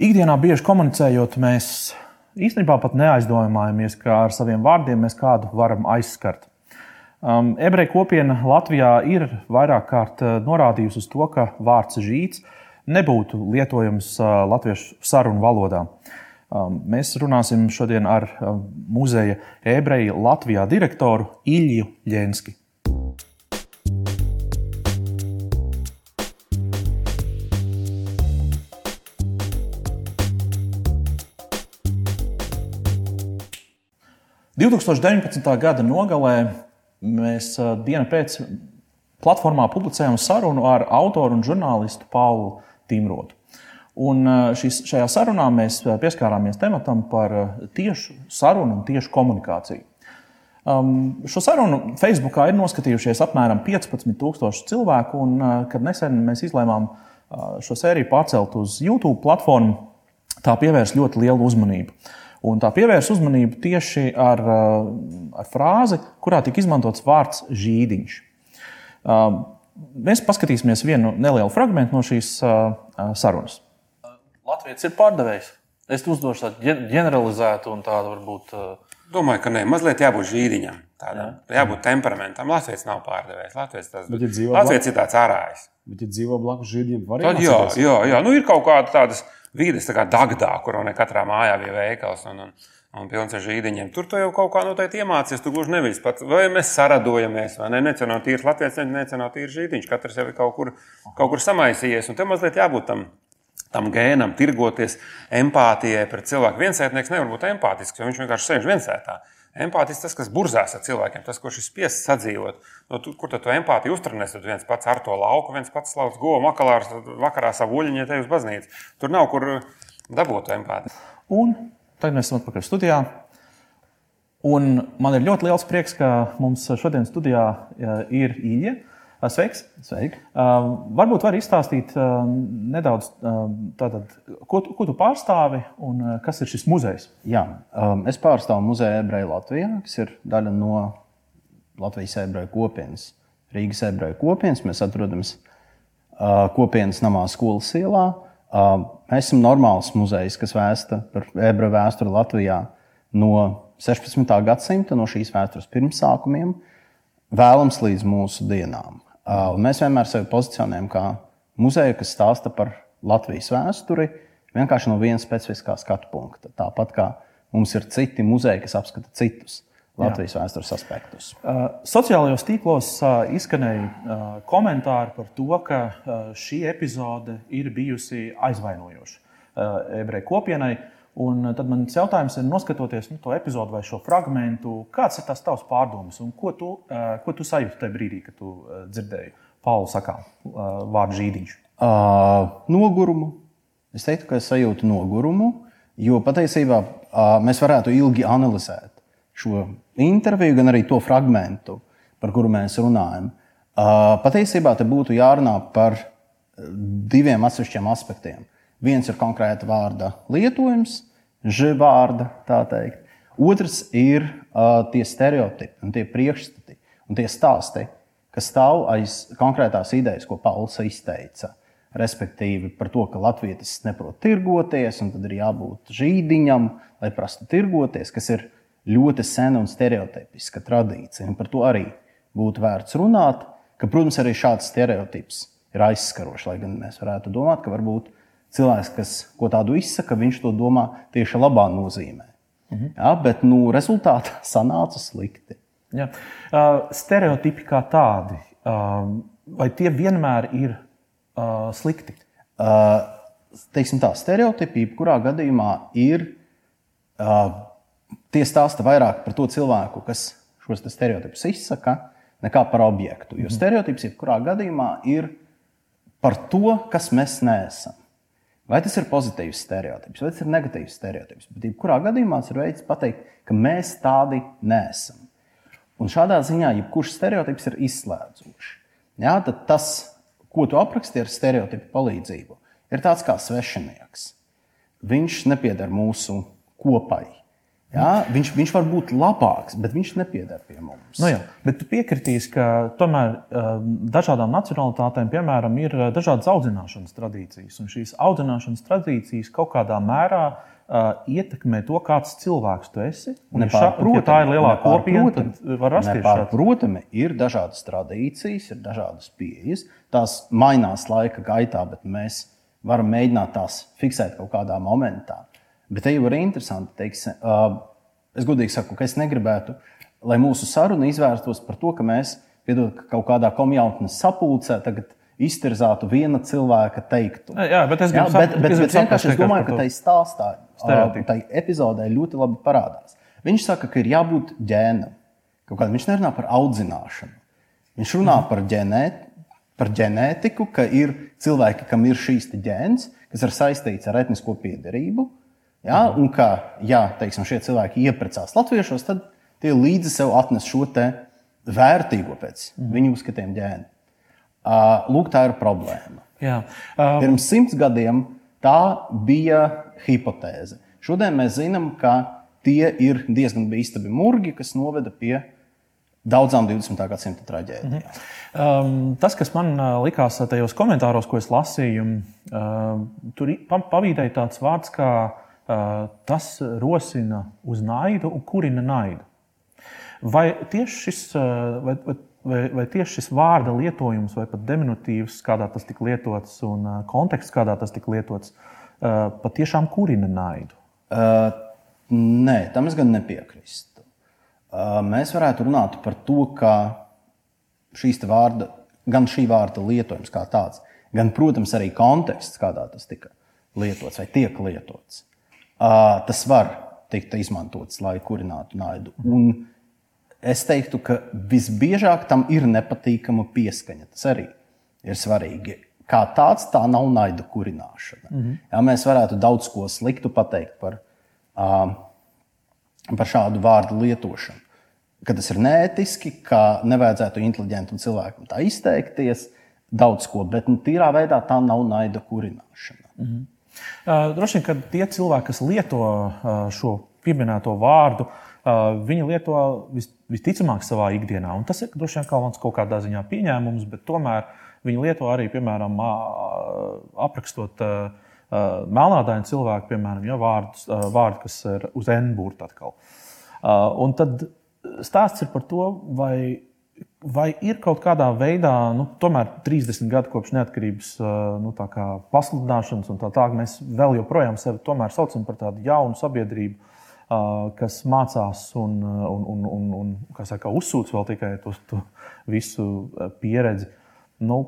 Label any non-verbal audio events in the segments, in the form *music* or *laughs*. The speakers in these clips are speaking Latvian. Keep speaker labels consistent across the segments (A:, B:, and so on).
A: Ikdienā bieži komunicējot, mēs īstenībā pat neaizdomājamies, ka ar saviem vārdiem mēs kādu varam aizskart. Um, ebreju kopiena Latvijā ir vairāk kārt uh, norādījusi uz to, ka vārds žīts nebūtu lietojams uh, latviešu sarunu valodā. Um, mēs runāsim šodien ar um, muzeja ebreju Latvijā direktoru Ilju Ļenski. 2019. gada nogalē mēs dienu pēc platformā publicējām sarunu ar autoru un žurnālistu Paulu Timrotu. Un šis, šajā sarunā mēs pieskārāmies tematam par tiešu sarunu un tiešu komunikāciju. Um, šo sarunu Facebookā ir noskatījušies apmēram 15,000 cilvēku, un kad nesen mēs izlēmām šo sēriju pārcelt uz YouTube platformu, tā pievērs ļoti lielu uzmanību. Un tā pievērsa uzmanību tieši ar, uh, ar frāzi, kurā tika izmantots vārds žīdiņš. Uh, mēs paskatīsimies vienu nelielu fragment no šīs uh, sarunas. Latvijas ir pārdevējs. Es uzdošu tādu ģeneralizētu un tādu varbūt.
B: Domāju, ka nē, mazliet jābūt žīdiņam. Tādam. Jā. Jābūt temperamentam. Latvijas nav pārdevējs. Latvijas, tas, bet, ja Latvijas ir tāds ārājs.
C: Bet, ja dzīvo blakus žīdiņam, var
B: arī. Jā, jā, jā. Nu, ir kaut kāda tādas vīdes, tā kā Dagdā, kur ne katrā mājā bija veikals. Un, un, un pilns ar žīdiņiem. Tur tu jau kaut kā noteikti iemācies. Tu gluži nevis pat, vai mēs saradojamies, vai ne? Necenot tīri Latvijas, necenot tīri žīdiņš. Katrs jau ir kaut kur, kaut kur samaisījies. Un tev mazliet jābūt tam, tam gēnam, tirgoties empātijai pret cilvēku. Viensētnieks nevar būt empātisks, jo viņš vienkārši sēž viensētā. Empātisks tas, kas burzās ar cilvēkiem, tas, kurš ir spiests sadzīvot. No, tu, kur tad tu empātiju uztrenēsi? Tad viens pats ar to lauku, viens pats slauc govu, makalārs, vakarā savu uļņu, ja te uz baznīcu. Tur nav kur dabūt empātiju.
A: Un tagad mēs esam atpakaļ studijā. Un man ir ļoti liels prieks, ka mums šodien studijā ir Ilija. Sveiks!
C: Sveiki.
A: Uh, varbūt var izstāstīt uh, nedaudz, uh, tātad, ko, tu, ko tu pārstāvi un uh, kas ir šis muzejs?
C: Jā, um, es pārstāvu muzeju ebreju Latvijā, kas ir daļa no Latvijas ebreju kopienas. Rīgas ebreju kopienas mēs atrodamies uh, kopienas namā skolas ielā. Uh, mēs esam normāls muzejs, kas vēsta par ebreju vēsturi Latvijā no 16. gadsimta, no šīs vēstures pirmsākumiem, vēlams līdz mūsu dienām. Uh, un mēs vienmēr sevi pozicionējam kā muzeju, kas stāsta par Latvijas vēsturi vienkārši no vienas specifiskā skatu punkta. Tāpat kā mums ir citi muzeji, kas apskata citus. Latvijas Jā. vēstures aspektus.
A: Uh, sociālajos tīklos uh, izskanēja uh, komentāri par to, ka uh, šī epizode ir bijusi aizvainojoša uh, ebreju kopienai. Un tad man jautājums ir, noskatoties nu, to epizodu vai šo fragment, kāds ir tas tavs pārdoms un ko tu, uh, ko tu sajūti tajā brīdī, kad tu uh, dzirdēji Pauli sakām uh, vārdu žīdiņš?
C: Uh, nogurumu. Es teiktu, ka es sajūtu nogurumu, jo patiesībā uh, mēs varētu ilgi analizēt šo interviju, gan arī to fragment, par kuru mēs runājam. Uh, patiesībā te būtu jārunā par diviem atsevišķiem aspektiem. Viens ir konkrēta vārda lietojums, žvārda, tā teikt. Otrs ir uh, tie stereotipi un tie priekšstati un tie stāsti, kas stāv aiz konkrētās idejas, ko Pauls izteica. Respektīvi par to, ka latvietis neprot tirgoties, un tad ir jābūt žīdiņam, lai prastu tirgoties, kas ir ļoti sena un stereotipiska tradīcija. Un par to arī būtu vērts runāt, ka, protams, arī šāds stereotips ir aizskarošs, lai gan mēs varētu domāt, ka varbūt cilvēks, kas ko tādu izsaka, viņš to domā tieši labā nozīmē. Mhm. Ja, bet nu, rezultātā *laughs* sanāca slikti.
A: Ja. Uh, stereotipi kā tādi, uh, vai tie vienmēr ir uh, slikti?
C: Uh, teiksim tā, stereotipi, kurā gadījumā ir uh, tie stāsta vairāk par to cilvēku, kas šos stereotipus izsaka, nekā par objektu. Jo mhm. stereotips, jebkurā gadījumā, ir par to, kas mēs neesam. Vai tas ir pozitīvs stereotips, vai tas ir negatīvs stereotips. Bet, jebkurā gadījumā, tas ir veids pateikt, ka mēs tādi neesam. Un šādā ziņā, jebkurš stereotips ir izslēdzošs. Jā, tas, ko tu apraksti ar stereotipu palīdzību, ir tāds kā svešinieks. Viņš nepieder mūsu kopai. Jā, viņš, viņš var būt labāks, bet viņš nepieder pie mums.
A: Nu jā, bet tu piekritīsi, ka tomēr uh, dažādām nacionalitātēm, piemēram, ir uh, dažādas audzināšanas tradīcijas. Un šīs audzināšanas tradīcijas kaut kādā mērā uh, ietekmē to, kāds cilvēks tu esi. Un, ja, ja tā ir lielā kopiena, tad var rasties šāds.
C: Protams, ir dažādas tradīcijas, ir dažādas pieejas. Tās mainās laika gaitā, bet mēs varam mēģināt tās fiksēt kaut kādā momentā. Bet te jau ir interesanti. Teiksim, es godīgi saku, ka es negribētu, lai mūsu saruna izvērstos par to, ka mēs piedod, ka kaut kādā komjautnes sapulcē tagad iztirzātu viena cilvēka teiktu.
A: Jā, bet es,
C: Jā, bet, bet, bet vienkārši es domāju, ka tai stāstā,
A: Stereotipi.
C: tai epizodē ļoti labi parādās. Viņš saka, ka ir jābūt ģēnam. Kaut kādā viņš nerunā par audzināšanu. Viņš runā
A: Mhm.
C: par, ģenēt, par ģenētiku, ka ir cilvēki, kam ir šīs ģēns, kas ir saistīts ar etnisko piedarību. Ja? Un ka, ja teiksim, šie cilvēki ieprecās latviešos, tad tie līdzi sev atnes šo vērtīgo pēc viņu uzskatiem ģēnu. Uh, Lūk, tā ir problēma.
A: Jā, uh,
C: Pirms simts gadiem tā bija hipotēze. Šodien mēs zinām, ka tie ir diezgan bīstami murgi, kas noveda pie daudzām 20. gadsimta traģēdijām.
A: Um, tas, kas man likās tajos komentāros, ko es lasīju, uh, tur pavīdēja tāds vārds, kā tas rosina uz naidu un kurina naidu. Vai tieši šis, vai, vai, vai, tieši šis vārda lietojums, vai pat diminutīvs, kādā tas tika lietots, un konteksts, kādā tas tika lietots, patiešām kurina naidu?
C: Uh, nē, tam es gan nepiekrīstu. Uh, mēs varētu runāt par to, ka šīs vārda, gan šī vārda lietojums kā tāds, gan, protams, arī konteksts, kādā tas tika lietots vai tiek lietots, tas var tikt izmantots, lai kurinātu naidu. Un es teiktu, ka visbiežāk tam ir nepatīkama pieskaņa. Tas arī ir svarīgi. Kā tāds, tā nav naida kurināšana. Mm -hmm. ja, mēs varētu daudz ko sliktu pateikt par, uh, par šādu vārdu lietošanu. Ka tas ir neētiski, ka nevajadzētu inteliģentam cilvēkam tā izteikties, daudz ko, bet nu, tīrā veidā tā nav naida kurināšana. Mm -hmm.
A: Uh, Droši vien, ka tie cilvēki, kas lieto uh, šo pieminēto vārdu, uh, viņi lieto vis, visticamāk savā ikdienā. Un tas ir droši vien kaut, kaut kādā ziņā pieņēmums, bet tomēr viņi lieto arī, piemēram, aprakstot melnādainu cilvēku, piemēram, ja, vārdus, vārdu, kas ir uz N burta atkal. Un tad stāsts ir par to, vai Vai ir kaut kādā veidā, nu, tomēr 30 gadu kopš neatkarības nu, pasludināšanas, un tā tālāk, mēs vēl joprojām sevi saucam par tādu jaunu sabiedrību, kas mācās un, un, un, un, un saka, uzsūc vēl tikai to, to visu pieredzi. Nu,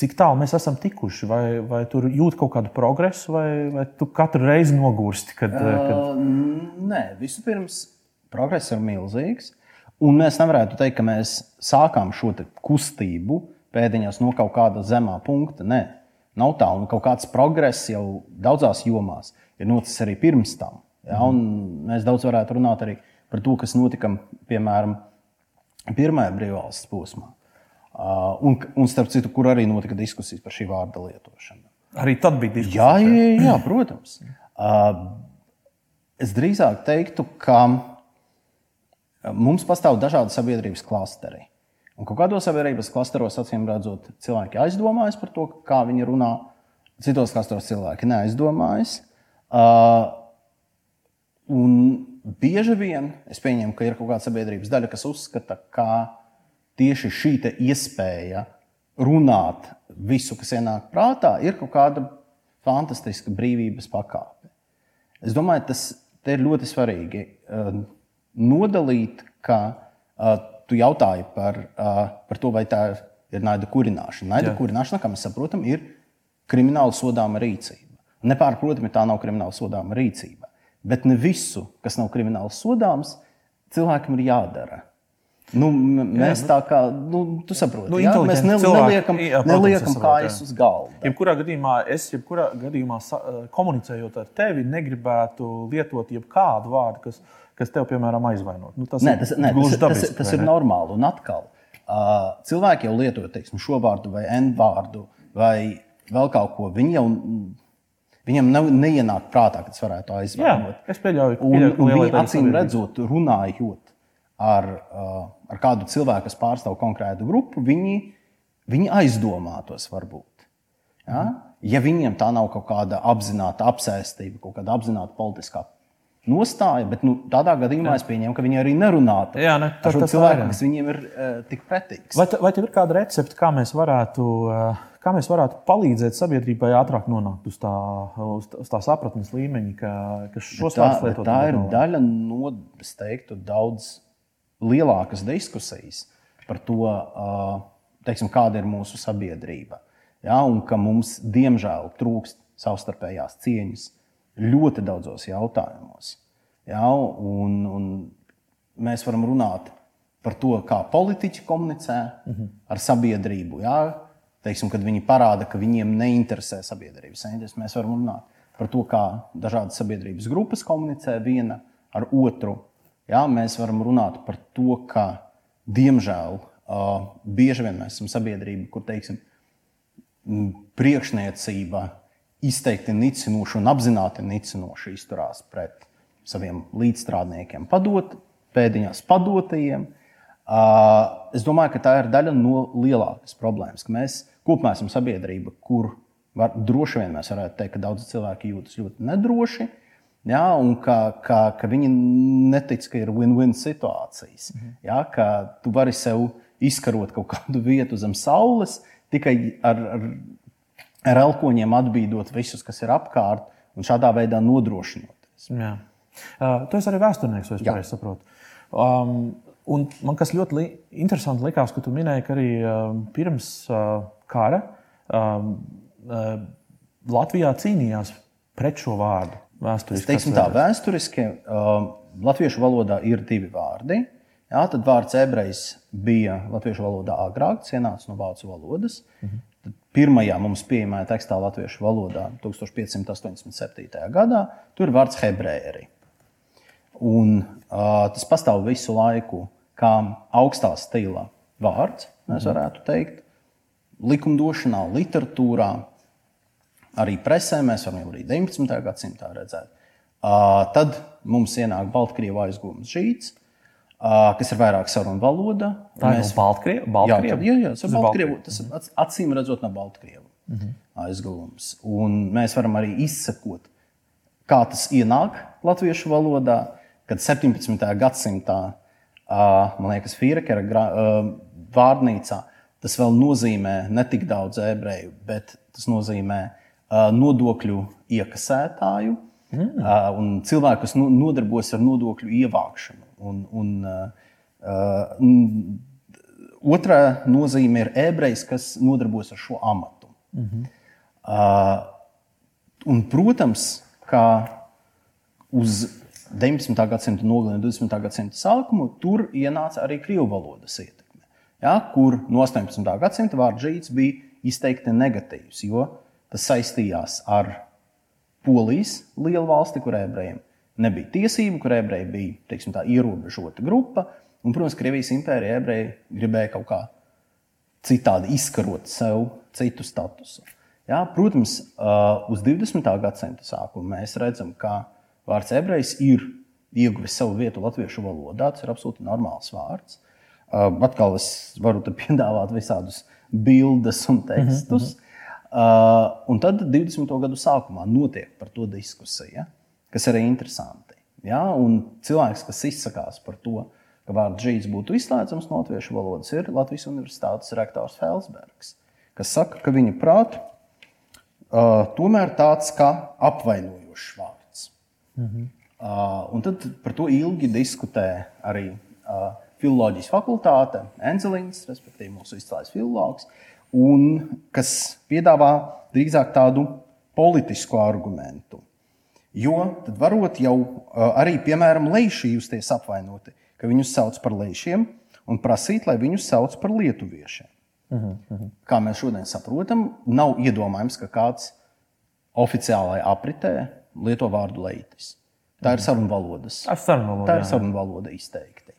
A: cik tālu mēs esam tikuši? Vai, vai tur jūt kaut kādu progresu, vai, vai tu katru reizi nogursti? Kad, kad...
C: Uh, nē, vispirms progress ir milzīgs. Un mēs nevarētu teikt, ka mēs sākām šo kustību pēdiņās no kaut kāda zemā punkta. Nē, nav tā. Un kaut kāds progress jau daudzās jomās ir noticis arī pirms tam. Ja? Un mēs daudz varētu runāt arī par to, kas notika piemēram pirmajā brīvvalsts posmā. Uh, un, un starp citu, kur arī notika diskusijas par šī vārda lietošanu.
A: Arī tad bija diskusija.
C: Jā, jā, jā protams. Uh, es drīzāk teiktu, ka mums pastāv dažādi sabiedrības klasteri. Un kādos sabiedrības klasteros, acīm redzot, cilvēki aizdomājas par to, kā viņi runā. Citos klasteros cilvēki neaizdomājas. Uh, un bieži vien es pieņemu, ka ir kaut kāda sabiedrības daļa, kas uzskata, ka tieši šī iespēja runāt visu, kas ienāk prātā, ir kaut kāda fantastiska brīvības pakāpe. Es domāju, tas ir ļoti svarīgi uh, nodalīt, ka uh, tu jautāji par, uh, par to, vai tā ir naida kurināšana. Naida
A: Jā.
C: kurināšana, kā mēs saprotam, ir krimināla sodāma rīcība. Nepārprotami, tā nav krimināla sodāma rīcība. Bet ne visu, kas nav krimināli sodāms, cilvēkam ir jādara. Nu, mēs tā kā, nu, tu saproti,
A: Nu,
C: jā, mēs ne,
A: cilvēki.
C: neliekam,
A: Jā, protams,
C: neliekam kājas
A: jā.
C: uz galda.
A: Jebkurā gadījumā es, jebkurā gadījumā komunicējot ar tevi, negribētu lietot jebkādu vārdu, kas, kas tev, piemēram, aizvainot. Nu, tas
C: Nē, tas, nē, tas, tas, tas,
A: dabiski,
C: tas
A: vai
C: ir normāli. Un atkal, uh, cilvēki jau lieto teiksim, šo vārdu vai N vārdu vai vēl kaut ko. Viņi jau, Viņam nav, neienāk prātā, ka tas varētu
A: Jā,
C: aizvainot.
A: es pieļauju,
C: Un,
A: pieļauju
C: un viņi acīm redzot, runājot ar, uh, ar kādu cilvēku, kas pārstāv konkrētu grupu, viņi, viņi aizdomātos varbūt. Ja? ja viņiem tā nav kaut kāda apzināta apsēstība, kaut kāda apzināta politiskā nostāja, bet nu, tādā gadījumā es pieņemu, ka viņi arī nerunātu
A: Jā, ne,
C: ar šo
A: tas tā ir,
C: cilvēku,
A: jā.
C: kas viņiem ir uh, tik pretīgs.
A: Vai, vai tev ir kāda recepte, kā mēs varētu, eh, kā mēs varētu palīdzēt sabiedrībai ātrāk nonākt uz tā, uz tā, uz tā sapratnes līmeņa, ka, ka šos vārdus lietot?
C: tā ir
A: galvenais?
C: daļa no, es teiktu, daudz lielākas diskusijas par to, ā, teiksim, kāda ir mūsu sabiedrība. Ja, un ka mums, diemžēl, trūkst savstarpējās cieņas ļoti daudzos jautājumos. Ja, un, un mēs varam runāt par to, kā politiķi komunicē ar sabiedrību. Ja? Teiksim, kad viņi parāda, ka viņiem neinteresē sabiedrības intereses, mēs varam runāt par to, kā dažādas sabiedrības grupas komunicē viena ar otru. Ja? Mēs varam runāt par to, ka, diemžēl, uh, bieži vien mēs esam sabiedrība, kur teiksim, priekšniecība izteikti nicinoši un apzināti nicinoši izturās pret saviem līdzstrādniekiem, padot, pēdiņās padotajiem. Es domāju, ka tā ir daļa no lielākas problēmas, ka mēs kopumā esam sabiedrība, kur var, droši vien mēs varētu teikt, ka daudzi cilvēki jūtas ļoti nedroši. Ja, un ka, ka, ka viņi netic, ka ir win-win situācijas. Ja, ka tu vari sev izkarot kaut kādu vietu zem saules tikai ar, ar, ar elkoņiem atbīdot visus, kas ir apkārt, un šādā veidā nodrošinoties.
A: Jā. Uh, tu esi arī vēsturnieks, vai es pareizi saprotu. Um, un man kas ļoti li interesanti likās, ka tu minēji, ka arī um, pirms uh, kara um, uh, Latvijā cīnījās pret šo vārdu. Vēsturiski,
C: Teiksim tā, vēsturiski uh, latviešu valodā ir divi vārdi. Jā, tad vārds ebrejs bija latviešu valodā agrāk, ienāca no vācu valodas. Tad pirmajā mums pieejamajā tekstā latviešu valodā 1587. gadā tur ir vārds hebrēri. Un, uh, tas pastāv visu laiku kā augstā stila vārds, mēs varētu teikt, likumdošanā, literatūrā, arī presē. Mēs varam arī 19. gadsimtā redzēt. Uh, tad mums ienāk Baltkrievu aizgūmas žīts, uh, kas ir vairāk sarunu valoda.
A: Tā ir
C: Mēs-
A: no Baltkrievu.
C: Jā,
A: Baltkrievu?
C: tad, jā, jā, tas ir
A: ir
C: Baltkrievu. Tas ir ac- acīm redzot no Baltkrievu
A: Mhm.
C: aizgūms. Un mēs varam arī izsekot, kā tas ienāk latviešu valodā, kad 17. gadsimtā, man liekas, Fīrekera vārnīcā, tas vēl nozīmē ne tik daudz ebreju, bet tas nozīmē nodokļu iekasētāju ā, un cilvēku, kas nodarbojas ar nodokļu ievākšanu. Un, un, ā, un Otra nozīme ir ebrejs, kas nodarbojas ar šo amatu. Uh, un, protams, ka uz 19. gadsimta nogali un 20. gadsimta sākumu tur ienāca arī krievu valodas ietekme. Ja, kur no 18. gadsimta vārds žīts bija izteikti negatīvs, jo tas saistījās ar Polijas lielu valsti, kur ebrejiem nebija tiesību, kur ebreji bija teiksim, tā, ierobežota grupa. Un, protams, Krievijas impērija ebreji gribēja kaut kā citādi izkarot sev citu statusu. Jā, protams, uz 20. gadsimta sākumu mēs redzam, ka vārds ebrejs ir ieguvis savu vietu latviešu valodā. Tas ir absolūti normāls vārds. Atkal es varu *laughs* piedāvāt visādus bildes un tekstus. Uh, un tad 20. gadu sākumā notiek par to diskusija, kas arī ir interesanti. Ja? Un cilvēks, kas izsakās par to, ka vārds žīds būtu izslēdzams no latviešu valodas, ir Latvijas Universitātes rektors Felsbergs, kas saka, ka viņa prāta uh, tomēr tāds kā apvainojošs vārds. Uh, un tad par to ilgi diskutē arī uh, filozofijas fakultāte, Enzelings, respektīvi mūsu izcēlējs filologs, un kas piedāvā drīzāk tādu politisku argumentu. Jo tad varot jau uh, arī, piemēram, leiši justies apvainoti, ka viņus sauc par leišiem un prasīt, lai viņus sauc par lietuviešiem. Kā mēs šodien saprotam, nav iedomājams, ka kāds oficiālajā apritē lieto vārdu leitis. Tā ir sarunu.
A: Tas sarunu valodā,
C: Tā ir sarunu valoda izteikti.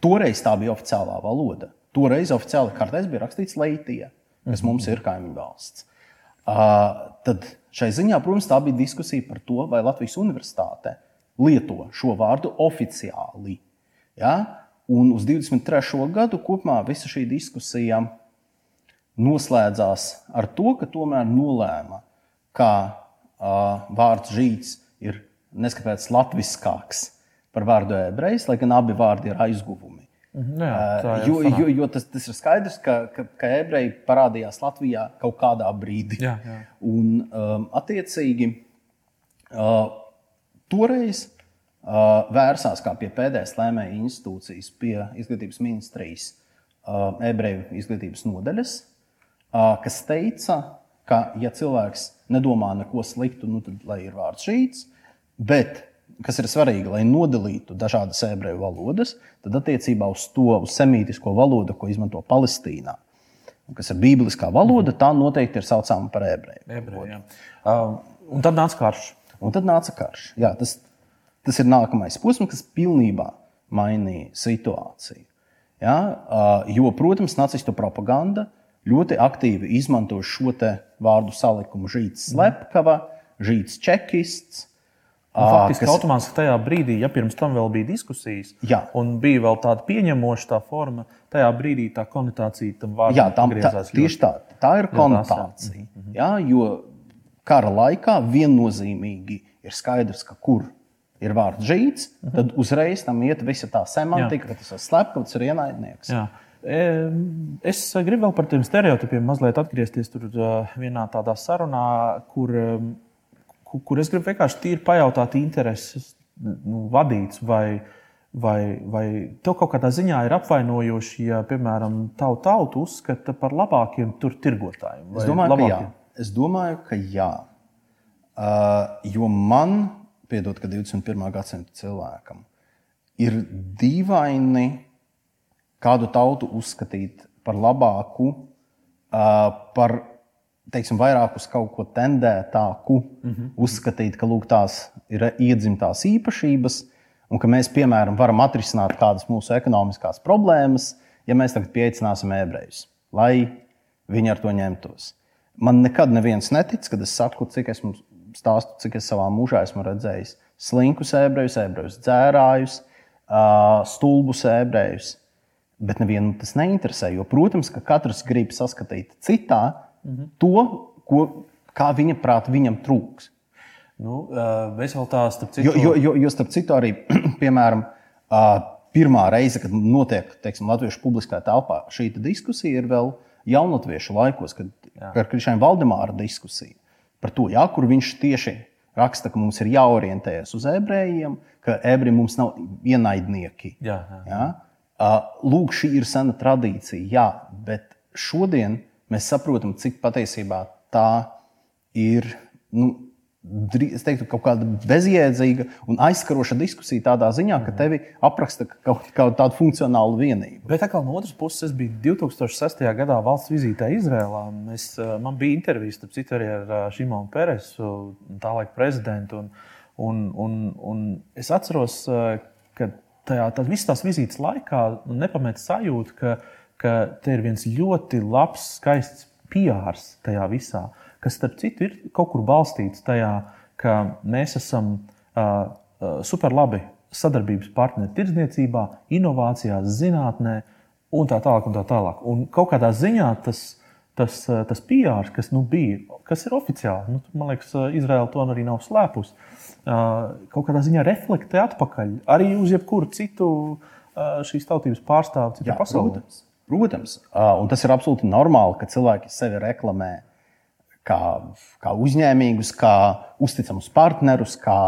C: Toreiz tā bija oficiālā valoda. Toreiz oficiāli kartēs bija rakstīts Leitija, kas mums ir kaimiņu valsts. Uh, tad Šai ziņā, protams, tā bija diskusija par to, vai Latvijas universitāte lieto šo vārdu oficiāli. Ja? Un uz 23. gadu kopumā visa šī diskusija noslēdzās ar to, ka tomēr nolēma, ka uh, vārds žīts ir neskapēc latviskāks par vārdu ebrejs, lai gan abi vārdi ir aizguvumi.
A: Mhm, jā, tā jau
C: jo, jo, jo tas, tas ir skaidrs, ka, ka, ka ebreji parādījās Latvijā kaut kādā brīdī.
A: Jā, jā.
C: Un, um, attiecīgi, uh, toreiz uh, vērsās pie pēdējās lēmēja institūcijas, pie izglītības ministrijas uh, ebreju izglītības nodaļas, uh, kas teica, ka, ja cilvēks nedomā neko sliktu, nu, tad lai ir vārds šīts, bet kas ir svarīgi, lai nodalītu dažādas ebreju valodas, tad attiecībā uz to uz semītisko valodu, ko izmanto Palestīnā, kas ir bībeliskā valoda, tā noteikti ir saucama par ebreju.
A: Uh, un tad nāca karš.
C: Un tad nāca karš. Jā, tas, tas ir nākamais posms, kas pilnībā mainīja situāciju. Ja? Uh, jo, protams, nacistu propaganda ļoti aktīvi izmanto šo vārdu salikumu žīts slepkava, žīts čekists.
A: Un
C: ā,
A: Faktiski kas... automātiski tajā brīdī, ja pirms tam vēl bija diskusijas,
C: Jā.
A: un bija vēl tāda pieņemoša tā forma, tajā brīdī tā konotācija tam vārdam
C: Jā, tā, tā, tieši tā, tā ir konotācija. Jā, jo kara laikā viennozīmīgi ir skaidrs, ka kur ir vārds žīts, tad uzreiz tam iet visa tā semantika, ka tas ir slepkavs, ir ienaidnieks.
A: Jā. Es gribu vēl par tiem stereotipiem mazliet atgriezties tur uh, vienā tādā sarunā, kur, ku- kur es gribu vienkārši tīri pajautāt intereses nu, vadīts, vai, vai, vai tev kaut kādā ziņā ir apvainojoši, ja, piemēram, tavu tautu uzskata par labākiem tur tirgotājiem.
C: Es domāju, ka jā.
A: labākiem?
C: Es domāju, ka jā. Uh, jo man, piedod, ka 21. gadsimta cilvēkam, ir dīvaini kādu tautu uzskatīt par labāku, uh, par teiksim, vairāk uz kaut ko tendētāku, mm -hmm. uzskatīt, ka lūk, tās ir iedzimtās īpašības, un ka mēs, piemēram, varam atrisināt kādas mūsu ekonomiskās problēmas, ja mēs tagad pieaicināsim ebrejus, lai viņi ar to ņemtos. Man nekad neviens netic, kad es saku, cik esmu stāstu, cik es savā mūžā esmu redzējis slinkus ebrejus, ebrejus dzērājus, stulbus ebrejus. Bet nevienam tas neinteresē. Jo, protams, ka katrs grib saskatīt citā to, ko, kā viņa prātā viņam trūks.
A: Nu, mēs vēl tā starp citu.
C: Jo, jo, jo, jo starp citu, arī *clears throat* piemēram, pirmā reize, kad notiek teiksim, Latviešu publiskā telpā šī diskusija, ir vēl jaunatviešu laikos, kad ir Krišņa Valdemāra diskusija par to, jā, kur viņš tieši raksta, ka mums ir jāorientējas uz ebrejiem, ka ebreji mums nav ienaidnieki.
A: Jā, jā.
C: Ja? Ā, Lūk, šī ir sena tradīcija, jā, bet šodien mēs saprotam, cik patiesībā tā ir. Nu, Es teiktu, kaut kāda bezjēdzīga un aizskaroša diskusija tādā ziņā, ka tevi apraksta kā kaut kā tādu funkcionālu vienību.
A: Bet atkal no otras puses, es biju 2006. gadā valsts vizītē Izrēlā. Mēs, eh, man bija intervijas starp citu arī ar eh, Šimonu Peresu, tā laika prezidentu. Un, un, un, un es atceros, eh, ka tajā tā, visas tās vizītes laikā man nepamet sajūta, ka, ka te ir viens ļoti labs, skaists piārs tajā visā, kas starp citu ir kaut kur balstīts tajā, ka mēs esam uh, superlabi sadarbības partneri tirdzniecībā, inovācijās, zinātnē un tā tālāk. Un tā tālāk. Un kaut kādā ziņā tas, tas, tas PR, kas nu bija, kas ir oficiāli, nu, man liekas, Izraela to arī nav slēpusi, kaut kādā ziņā reflektē atpakaļ arī uz jebkuru citu šīs tautības pārstāvu citā pasaulē.
C: Protams, protams. Un tas ir absolūti normāli, ka cilvēki sevi reklamē kā, kā uzņēmīgus, kā uzticamus partnerus, kā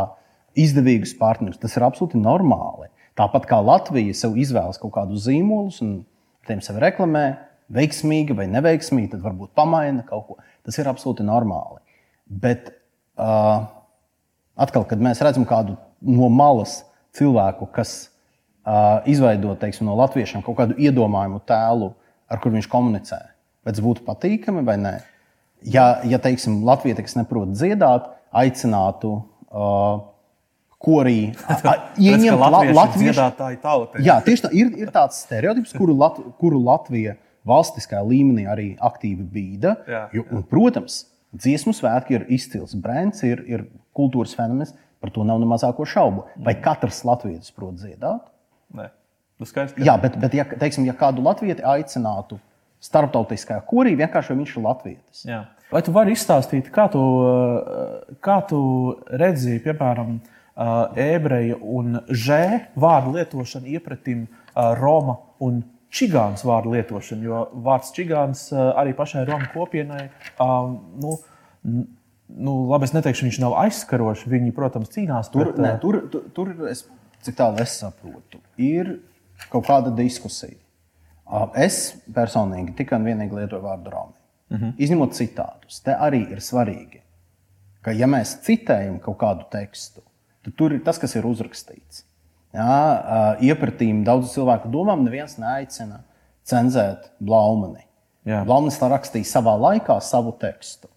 C: izdevīgus partnerus. Tas ir absolūti normāli. Tāpat kā Latvija sev izvēlas kaut kādus zīmolus un tiem sevi reklamē, veiksmīgi vai neveiksmīgi, tad varbūt pamaina kaut ko. Tas ir absolūti normāli. Bet uh, atkal, kad mēs redzam kādu no malas cilvēku, kas uh, izveido teiksim, no latviešiem kaut kādu iedomājumu tēlu, ar kur viņš komunicē, vai tas būtu patīkami vai nē. Ja, ja teiksim, Latvija, kas neprot dziedāt, aicinātu uh, korī *laughs* ieņemt la,
A: latviešu
C: latviešu
A: dziedātāju tautu.
C: Jā, tieši tā ir, ir tāds stereotips, kuru, Lat, kuru Latvija valstiskā līmenī arī aktīvi bīda.
A: Jā,
C: Jo, un, protams, Dziesmu svētki ir izcils brands, ir, ir kultūras fenomens, par to nav ne mazāko šaubu. Vai katrs latviečs prot dziedāt?
A: Nē, nu skaidrs, ka
C: Jā, bet, bet ja, teiksim, ja kādu latvieti aicinātu starptautiskajā korī, vienkārši viņš ir latvietis.
A: Jā. Vai tu vari izstāstīt, kā tu, kā tu redzi, piemēram, ebreju un žē vārdu lietošanu iepratim Roma un čigāns vārdu lietošanu? Jo vārds čigāns arī pašai Romu kopienai, nu, nu, labi, es neteikšu, viņš nav aizskarošs. Viņi, protams, cīnās
C: Tur, ne,
A: uh,
C: tur, tur, tur es, cik tālu es saprotu, ir kaut kāda diskusija. Es personīgi tikai un vienīgi lietoju vārdu Romi. Uh -huh. Izņemot citātus, te arī ir svarīgi, ka, ja mēs citējam kaut kādu tekstu, tad tur ir tas, kas ir uzrakstīts. Jā, iepratīm daudzu cilvēku domām neviens neaicina cenzēt Blaumani.
A: Jā.
C: Blaumanis tā rakstīja savā laikā savu tekstu.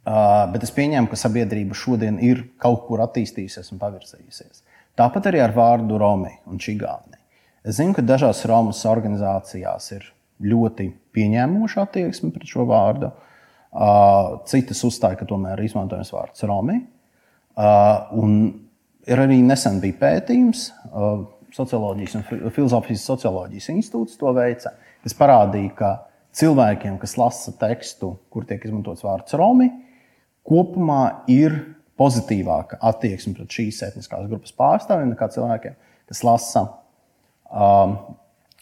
C: Uh, bet es pieņēmu, ka sabiedrība šodien ir kaut kur attīstījusies un pavirzījusies. Tāpat arī ar vārdu Romi un Čigāni. Es zinu, ka dažās Romas organizācijās ir ļoti pieņēmuša attieksme pret šo vārdu. Citas uzstāja, ka tomēr ir izmantojams vārds Romi. Un ir arī nesen bija pētījums, Socioloģijas un Fi- Filozofijas socioloģijas institūts to veica, kas parādīja, ka cilvēkiem, kas lasa tekstu, kur tiek izmantots vārds Romi, kopumā ir pozitīvāka attieksme pret šīs etniskās grupas pārstāvjiem nekā cilvēkiem, kas lasa um,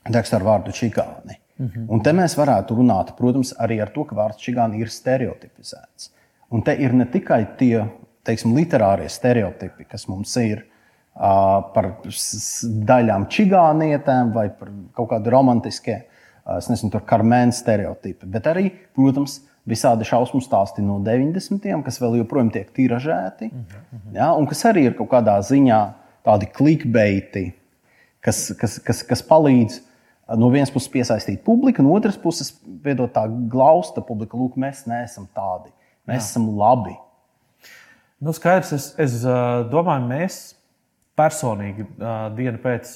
C: tekstu ar vārdu čigāni. Mm -hmm. Un te mēs varētu runāt, protams, arī ar to, ka vārds čigāni ir stereotipizēts. Un te ir ne tikai tie teiksim, literārie stereotipi, kas mums ir uh, par daļām čigānietēm vai par kaut kādu romantisku, es nezinu, tur karmēnu stereotipi, bet arī, protams, visādi šausmu stāsti no 90. kas vēl joprojām tiek tiražēti, mm -hmm. ja, un kas arī ir kaut kādā ziņā tādi clickbaiti, kas, kas, kas, kas palīdz no vienas puses piesaistīt publiku, no otras puses veidot tā glausta publika, lūk, mēs neesam tādi, mēs Jā. esam labi.
A: Nu, skaidrs, es, es uh, domāju, mēs personīgi uh, dienu pēc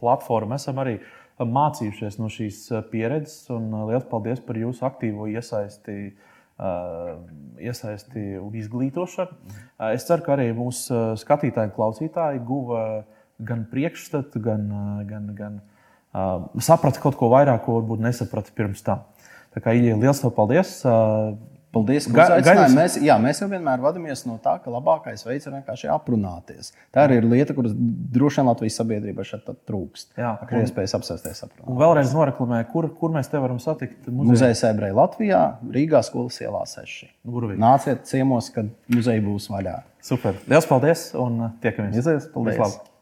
A: platformas esam arī uh, mācījušies no šīs uh, pieredzes. Un uh, liels paldies par jūsu aktīvo iesaisti, uh, iesaisti un izglītošanu. Es ceru, ka arī mūsu skatītāji un klausītāji guva gan priekšstatu, gan, gan, gan saprata kaut ko vairāk, ko varbūt nesaprata pirms tam. Tā kā Ilija, liels paldies!
C: Paldies, ka uzaicinājāt. Mēs, jā, mēs jau vienmēr vadāmies no tā, ka labākais veids ir vienkārši aprunāties. Tā arī ir lieta, kuras droši vien Latvijas sabiedrībā šeit trūkst.
A: Jā,
C: ir iespējas apsēsties aprunāt.
A: Un vēlreiz noraklamē, kur, kur mēs te varam satikt.
C: Muzeja ebreja Latvijā, Rīgā skolas ielā 6.
A: Burvīgi.
C: Nāciet ciemos, kad muzeja būs vaļā.
A: Super. Lielas paldies un tiekamies.
C: Izies, paldies.
A: Vislabāk.